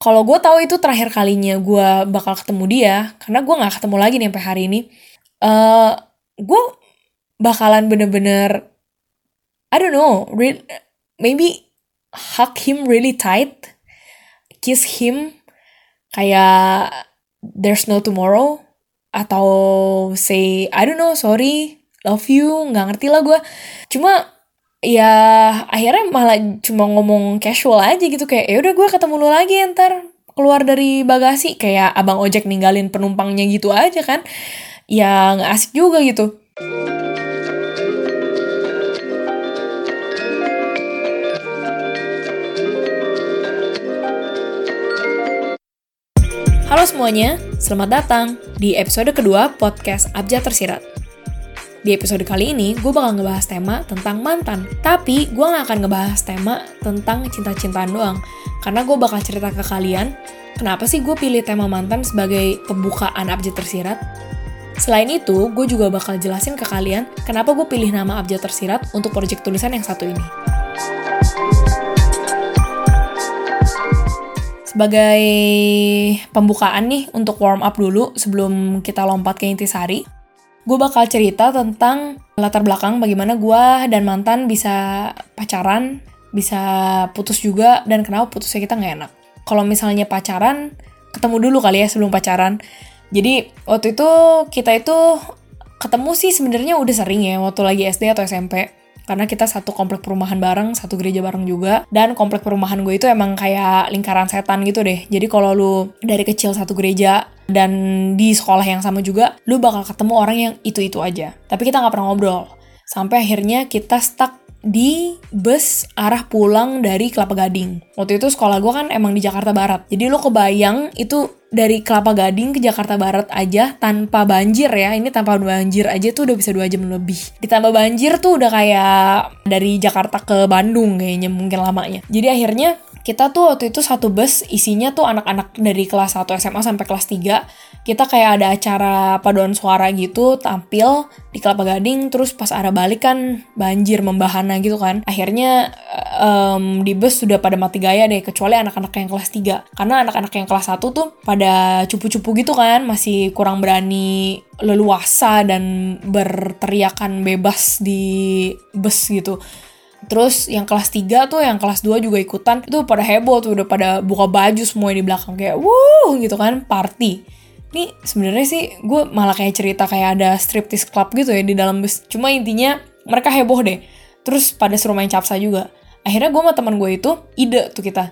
kalau gue tahu itu terakhir kalinya gue bakal ketemu dia karena gue nggak ketemu lagi nih sampai hari ini uh, gue bakalan bener-bener I don't know re maybe hug him really tight kiss him kayak there's no tomorrow atau say I don't know sorry love you nggak ngerti lah gue cuma ya akhirnya malah cuma ngomong casual aja gitu kayak ya udah gue ketemu lu lagi ntar keluar dari bagasi. Kayak abang ojek ninggalin penumpangnya gitu aja kan. Ya nggak asik juga gitu. Halo semuanya, selamat datang di episode kedua podcast Abjad Tersirat. Di episode kali ini, gue bakal ngebahas tema tentang mantan. Tapi, gue gak akan ngebahas tema tentang cinta-cintaan doang. Karena gue bakal cerita ke kalian, kenapa sih gue pilih tema mantan sebagai pembukaan Abjad Tersirat. Selain itu, gue juga bakal jelasin ke kalian kenapa gue pilih nama Abjad Tersirat untuk proyek tulisan yang satu ini. Sebagai pembukaan nih untuk warm up dulu sebelum kita lompat ke intisari, gue bakal cerita tentang latar belakang bagaimana gue dan mantan bisa pacaran, bisa putus juga, dan kenapa putusnya kita nggak enak. Kalau misalnya pacaran, ketemu dulu kali ya sebelum pacaran. Jadi waktu itu kita itu ketemu sih sebenarnya udah sering ya waktu lagi SD atau SMP karena kita satu komplek perumahan bareng, satu gereja bareng juga. Dan komplek perumahan gue itu emang kayak lingkaran setan gitu deh. Jadi kalau lu dari kecil satu gereja dan di sekolah yang sama juga, lu bakal ketemu orang yang itu-itu aja. Tapi kita nggak pernah ngobrol. Sampai akhirnya kita stuck di bus arah pulang dari Kelapa Gading. Waktu itu sekolah gue kan emang di Jakarta Barat. Jadi lo kebayang itu dari Kelapa Gading ke Jakarta Barat aja tanpa banjir ya. Ini tanpa banjir aja tuh udah bisa dua jam lebih. Ditambah banjir tuh udah kayak dari Jakarta ke Bandung kayaknya mungkin lamanya. Jadi akhirnya kita tuh waktu itu satu bus isinya tuh anak-anak dari kelas 1 SMA sampai kelas 3 kita kayak ada acara paduan suara gitu tampil di Kelapa Gading terus pas arah balik kan banjir membahana gitu kan. Akhirnya um, di bus sudah pada mati gaya deh kecuali anak-anak yang kelas 3 karena anak-anak yang kelas 1 tuh pada cupu-cupu gitu kan masih kurang berani leluasa dan berteriakan bebas di bus gitu Terus yang kelas 3 tuh, yang kelas 2 juga ikutan. Itu pada heboh tuh, udah pada buka baju semua di belakang. Kayak, wuh gitu kan, party. Ini sebenarnya sih gue malah kayak cerita kayak ada striptease club gitu ya di dalam bus. Cuma intinya mereka heboh deh. Terus pada suruh main capsa juga. Akhirnya gue sama teman gue itu ide tuh kita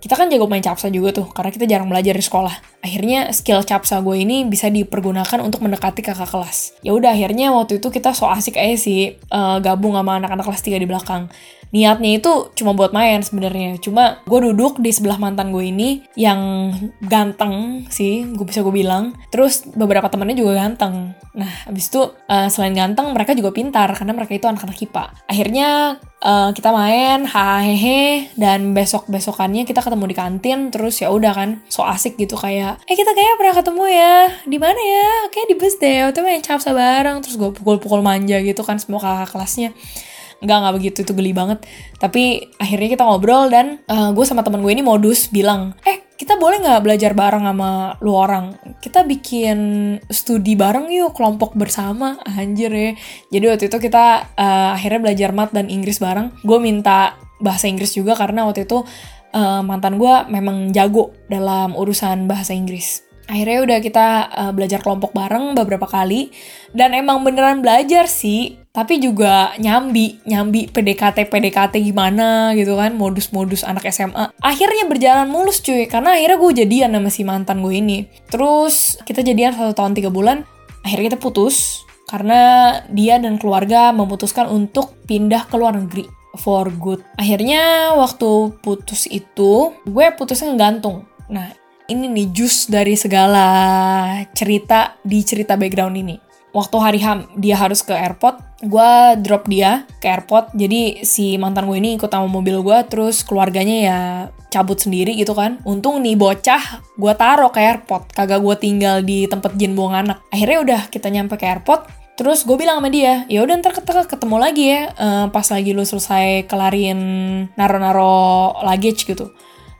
kita kan jago main capsa juga tuh, karena kita jarang belajar di sekolah. Akhirnya skill capsa gue ini bisa dipergunakan untuk mendekati kakak kelas. Ya udah akhirnya waktu itu kita so asik aja sih uh, gabung sama anak-anak kelas 3 di belakang. Niatnya itu cuma buat main sebenarnya. Cuma gue duduk di sebelah mantan gue ini yang ganteng sih gue bisa gue bilang. Terus beberapa temannya juga ganteng. Nah abis itu uh, selain ganteng mereka juga pintar karena mereka itu anak-anak kipa akhirnya uh, kita main hahehe dan besok besokannya kita ketemu di kantin terus ya udah kan so asik gitu kayak eh kita kayak pernah ketemu ya. Di mana ya? Kayak di bus deh. Waktu main capsa bareng. Terus gue pukul-pukul manja gitu kan semua kakak kelasnya. Nggak nggak begitu. Itu geli banget. Tapi akhirnya kita ngobrol dan uh, gue sama teman gue ini modus bilang eh kita boleh nggak belajar bareng sama lu orang? Kita bikin studi bareng yuk kelompok bersama. Anjir ya. Jadi waktu itu kita uh, akhirnya belajar mat dan Inggris bareng. Gue minta bahasa Inggris juga karena waktu itu uh, mantan gue memang jago dalam urusan bahasa Inggris. Akhirnya udah kita uh, belajar kelompok bareng beberapa kali. Dan emang beneran belajar sih tapi juga nyambi nyambi PDKT PDKT gimana gitu kan modus-modus anak SMA akhirnya berjalan mulus cuy karena akhirnya gue jadian sama si mantan gue ini. Terus kita jadian satu tahun tiga bulan akhirnya kita putus karena dia dan keluarga memutuskan untuk pindah ke luar negeri for good akhirnya waktu putus itu gue putusnya ngegantung nah ini nih jus dari segala cerita di cerita background ini waktu hari Ham dia harus ke airport, gue drop dia ke airport. Jadi si mantan gue ini ikut sama mobil gue, terus keluarganya ya cabut sendiri gitu kan. Untung nih bocah gue taruh ke airport, kagak gue tinggal di tempat jin buang anak. Akhirnya udah kita nyampe ke airport, Terus gue bilang sama dia, ya udah ntar ketemu lagi ya uh, pas lagi lu selesai kelarin naro-naro luggage gitu.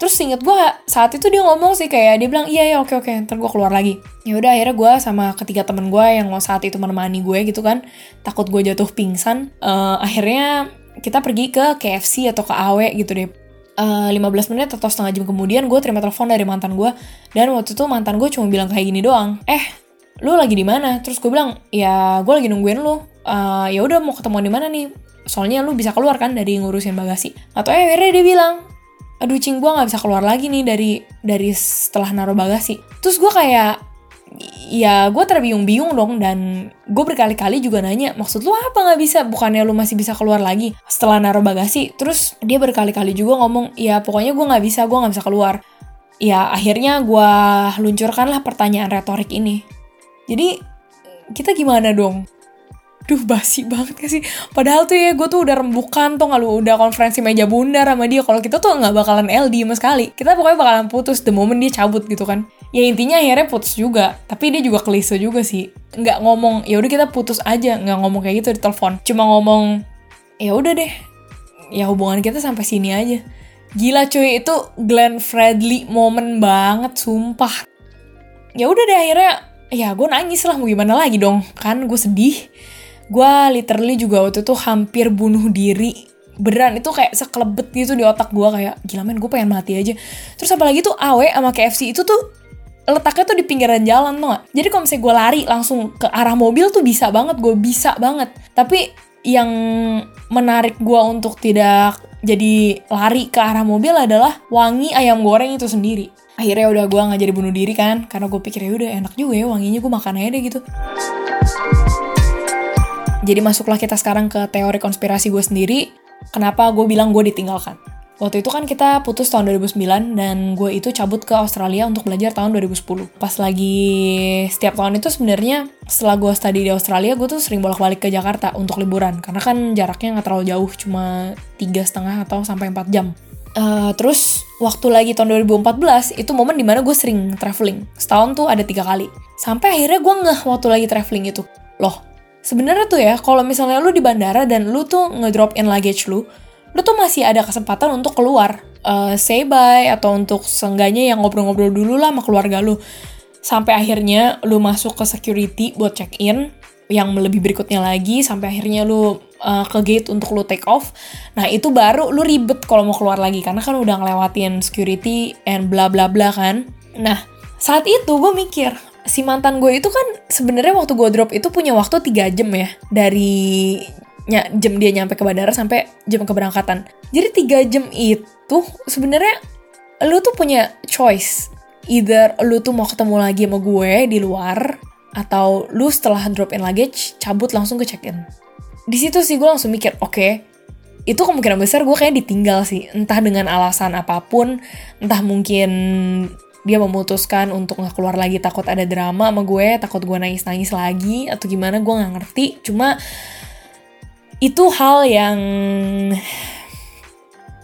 terus inget gue saat itu dia ngomong sih kayak dia bilang iya ya oke oke ntar gue keluar lagi. Ya udah akhirnya gue sama ketiga temen gue yang saat itu menemani gue gitu kan takut gue jatuh pingsan uh, akhirnya kita pergi ke KFC atau ke AW gitu deh. Uh, 15 menit atau setengah jam kemudian gue terima telepon dari mantan gue dan waktu itu mantan gue cuma bilang kayak gini doang. Eh lu lagi di mana? Terus gue bilang ya gue lagi nungguin lu. Uh, ya udah mau ketemu di mana nih? Soalnya lu bisa keluar kan dari ngurusin bagasi. Atau eh akhirnya dia bilang aduh cing gue nggak bisa keluar lagi nih dari dari setelah naruh bagasi. Terus gue kayak ya gue terbingung-bingung dong dan gue berkali-kali juga nanya maksud lu apa nggak bisa? Bukannya lu masih bisa keluar lagi setelah naruh bagasi? Terus dia berkali-kali juga ngomong ya pokoknya gue nggak bisa gue nggak bisa keluar. Ya akhirnya gue luncurkanlah pertanyaan retorik ini jadi kita gimana dong? Duh basi banget gak sih? Padahal tuh ya gue tuh udah rembukan tuh lu? Udah konferensi meja bundar sama dia. Kalau kita tuh nggak bakalan LD sama sekali. Kita pokoknya bakalan putus the moment dia cabut gitu kan. Ya intinya akhirnya putus juga. Tapi dia juga klise juga sih. Nggak ngomong ya udah kita putus aja. Nggak ngomong kayak gitu di telepon. Cuma ngomong ya udah deh. Ya hubungan kita sampai sini aja. Gila cuy. Itu Glenn Fredly momen banget sumpah. Ya udah deh akhirnya ya gue nangis lah mau gimana lagi dong kan gue sedih gue literally juga waktu itu hampir bunuh diri beneran itu kayak sekelebet gitu di otak gue kayak gila men gue pengen mati aja terus apalagi tuh AW sama KFC itu tuh letaknya tuh di pinggiran jalan tuh gak? Jadi kalau misalnya gue lari langsung ke arah mobil tuh bisa banget, gue bisa banget. Tapi yang menarik gue untuk tidak jadi lari ke arah mobil adalah wangi ayam goreng itu sendiri. Akhirnya udah gue nggak jadi bunuh diri kan, karena gue pikir ya udah enak juga ya wanginya gue makan aja deh gitu. Jadi masuklah kita sekarang ke teori konspirasi gue sendiri. Kenapa gue bilang gue ditinggalkan? Waktu itu kan kita putus tahun 2009 dan gue itu cabut ke Australia untuk belajar tahun 2010. Pas lagi setiap tahun itu sebenarnya setelah gue study di Australia, gue tuh sering bolak-balik ke Jakarta untuk liburan. Karena kan jaraknya nggak terlalu jauh, cuma tiga setengah atau sampai 4 jam. Uh, terus waktu lagi tahun 2014 itu momen di mana gue sering traveling. Setahun tuh ada tiga kali. Sampai akhirnya gue ngeh waktu lagi traveling itu. Loh, sebenarnya tuh ya kalau misalnya lu di bandara dan lu tuh ngedrop in luggage lu lu tuh masih ada kesempatan untuk keluar uh, say bye atau untuk seenggaknya yang ngobrol-ngobrol dulu lah sama keluarga lu sampai akhirnya lu masuk ke security buat check in yang lebih berikutnya lagi sampai akhirnya lu uh, ke gate untuk lu take off. Nah, itu baru lu ribet kalau mau keluar lagi karena kan udah ngelewatin security and bla bla bla kan. Nah, saat itu gue mikir, si mantan gue itu kan sebenarnya waktu gue drop itu punya waktu 3 jam ya dari ny jam dia nyampe ke bandara sampai jam keberangkatan. Jadi tiga jam itu sebenarnya lu tuh punya choice. Either lu tuh mau ketemu lagi sama gue di luar atau lu setelah drop in luggage cabut langsung ke check in. Di situ sih gue langsung mikir, oke, okay, itu kemungkinan besar gue kayak ditinggal sih, entah dengan alasan apa pun, entah mungkin dia memutuskan untuk nggak keluar lagi takut ada drama sama gue takut gue nangis nangis lagi atau gimana gue nggak ngerti cuma itu hal yang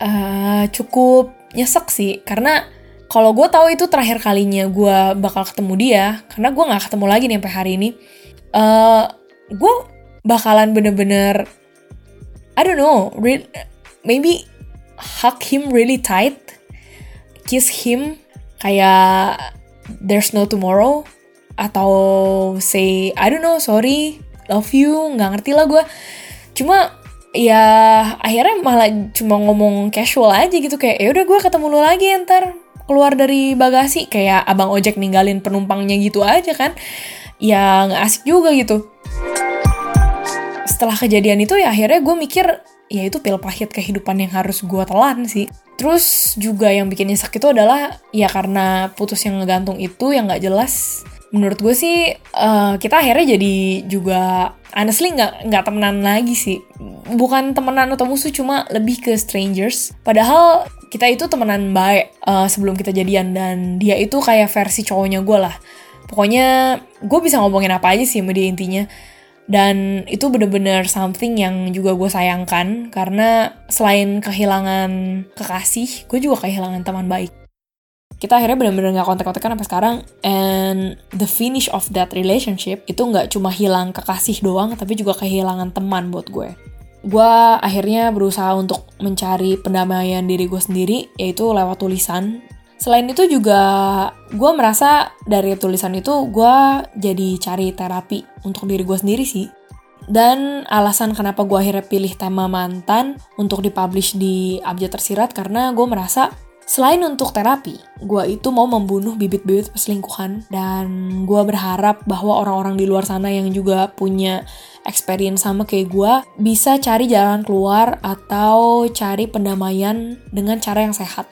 uh, cukup nyesek sih. Karena kalau gue tahu itu terakhir kalinya gue bakal ketemu dia karena gue nggak ketemu lagi nih sampai hari ini uh, gue bakalan bener-bener I don't know maybe hug him really tight kiss him kayak there's no tomorrow atau say I don't know sorry love you nggak ngerti lah gue cuma ya akhirnya malah cuma ngomong casual aja gitu. Kayak ya udah gue ketemu lu lagi ntar keluar dari bagasi. Kayak abang ojek ninggalin penumpangnya gitu aja kan. Ya nggak asik juga gitu. Setelah kejadian itu ya akhirnya gue mikir ya itu pil pahit kehidupan yang harus gue telan sih. Terus juga yang bikin nyesek itu adalah ya karena putus yang ngegantung itu yang nggak jelas. Menurut gue sih uh, kita akhirnya jadi juga honestly nggak nggak temenan lagi sih. Bukan temenan atau musuh cuma lebih ke strangers. Padahal kita itu temenan baik uh, sebelum kita jadian dan dia itu kayak versi cowoknya gue lah. Pokoknya gue bisa ngomongin apa aja sih sama dia intinya dan itu bener-bener something yang juga gue sayangkan karena selain kehilangan kekasih, gue juga kehilangan teman baik. Kita akhirnya bener-bener gak kontak-kontakan sampai sekarang and the finish of that relationship itu gak cuma hilang kekasih doang tapi juga kehilangan teman buat gue. gue akhirnya berusaha untuk mencari pendamaian diri gue sendiri, yaitu lewat tulisan. Selain itu juga gue merasa dari tulisan itu gue jadi cari terapi untuk diri gue sendiri sih. Dan alasan kenapa gue akhirnya pilih tema mantan untuk dipublish di Abjad Tersirat karena gue merasa Selain untuk terapi, gue itu mau membunuh bibit-bibit perselingkuhan dan gue berharap bahwa orang-orang di luar sana yang juga punya experience sama kayak gue bisa cari jalan keluar atau cari pendamaian dengan cara yang sehat.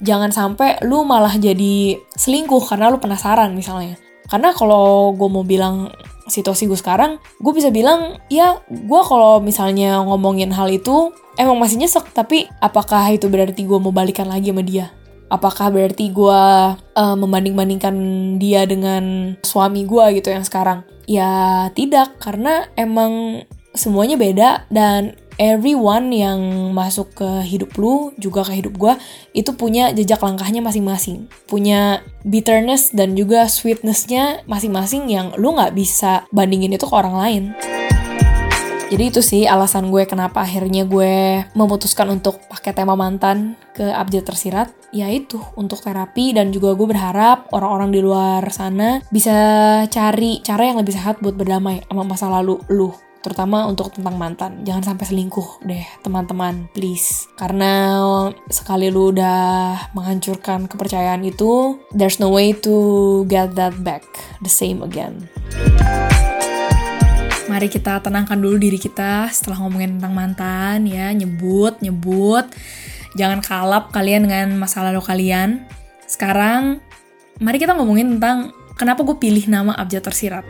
Jangan sampai lu malah jadi selingkuh karena lu penasaran misalnya. Karena kalau gue mau bilang situasi gue sekarang, gue bisa bilang, ya gue kalau misalnya ngomongin hal itu, emang masih nyesek, tapi apakah itu berarti gue mau balikan lagi sama dia? Apakah berarti gue uh, membanding-bandingkan dia dengan suami gue gitu yang sekarang? Ya tidak, karena emang semuanya beda dan everyone yang masuk ke hidup lu juga ke hidup gue itu punya jejak langkahnya masing-masing. Punya bitterness dan juga sweetnessnya masing-masing yang lu nggak bisa bandingin itu ke orang lain. Jadi itu sih alasan gue kenapa akhirnya gue memutuskan untuk pakai tema mantan ke abjad tersirat. Yaitu untuk terapi dan juga gue berharap orang-orang di luar sana bisa cari cara yang lebih sehat buat berdamai sama masa lalu lu terutama untuk tentang mantan. Jangan sampai selingkuh deh teman-teman please. Karena sekali lu udah menghancurkan kepercayaan itu there's no way to get that back the same again. Mari kita tenangkan dulu diri kita setelah ngomongin tentang mantan ya, nyebut, nyebut. Jangan kalap kalian dengan masa lalu kalian. Sekarang, mari kita ngomongin tentang kenapa gue pilih nama Abjad Tersirat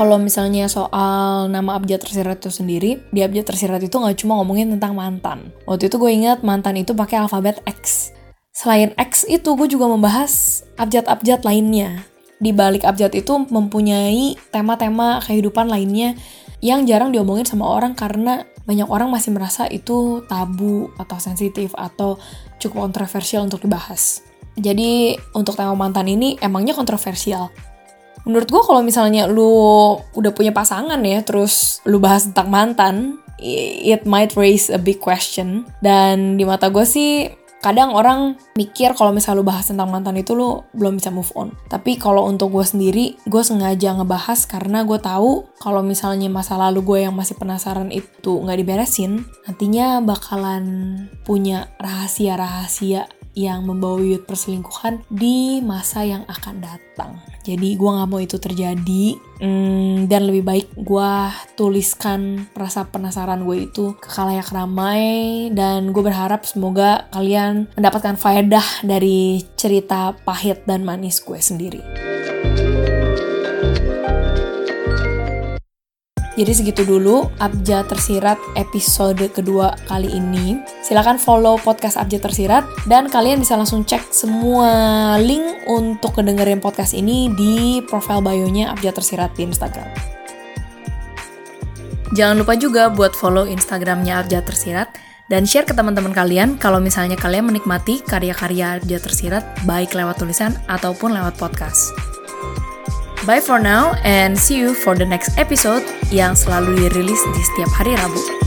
kalau misalnya soal nama abjad tersirat itu sendiri, di abjad tersirat itu nggak cuma ngomongin tentang mantan. Waktu itu gue ingat mantan itu pakai alfabet X. Selain X itu, gue juga membahas abjad-abjad lainnya. Di balik abjad itu mempunyai tema-tema kehidupan lainnya yang jarang diomongin sama orang karena banyak orang masih merasa itu tabu atau sensitif atau cukup kontroversial untuk dibahas. Jadi untuk tema mantan ini emangnya kontroversial menurut gue kalau misalnya lu udah punya pasangan ya terus lu bahas tentang mantan it might raise a big question dan di mata gue sih kadang orang mikir kalau misalnya lu bahas tentang mantan itu lu belum bisa move on. Tapi kalau untuk gue sendiri, gue sengaja ngebahas karena gue tahu kalau misalnya masa lalu gue yang masih penasaran itu nggak diberesin, nantinya bakalan punya rahasia-rahasia yang membawa wujud perselingkuhan di masa yang akan datang. Jadi gue gak mau itu terjadi hmm, dan lebih baik gue tuliskan rasa penasaran gue itu ke kalayak ramai dan gue berharap semoga kalian mendapatkan faedah dari cerita pahit dan manis gue sendiri. Jadi segitu dulu Abjad Tersirat episode kedua kali ini. Silahkan follow podcast Abjad Tersirat dan kalian bisa langsung cek semua link untuk kedengerin podcast ini di profile bio-nya Abjad Tersirat di Instagram. Jangan lupa juga buat follow Instagramnya Abjad Tersirat dan share ke teman-teman kalian kalau misalnya kalian menikmati karya-karya Abjad Tersirat baik lewat tulisan ataupun lewat podcast. Bye for now and see you for the next episode yang selalu dirilis di setiap hari Rabu.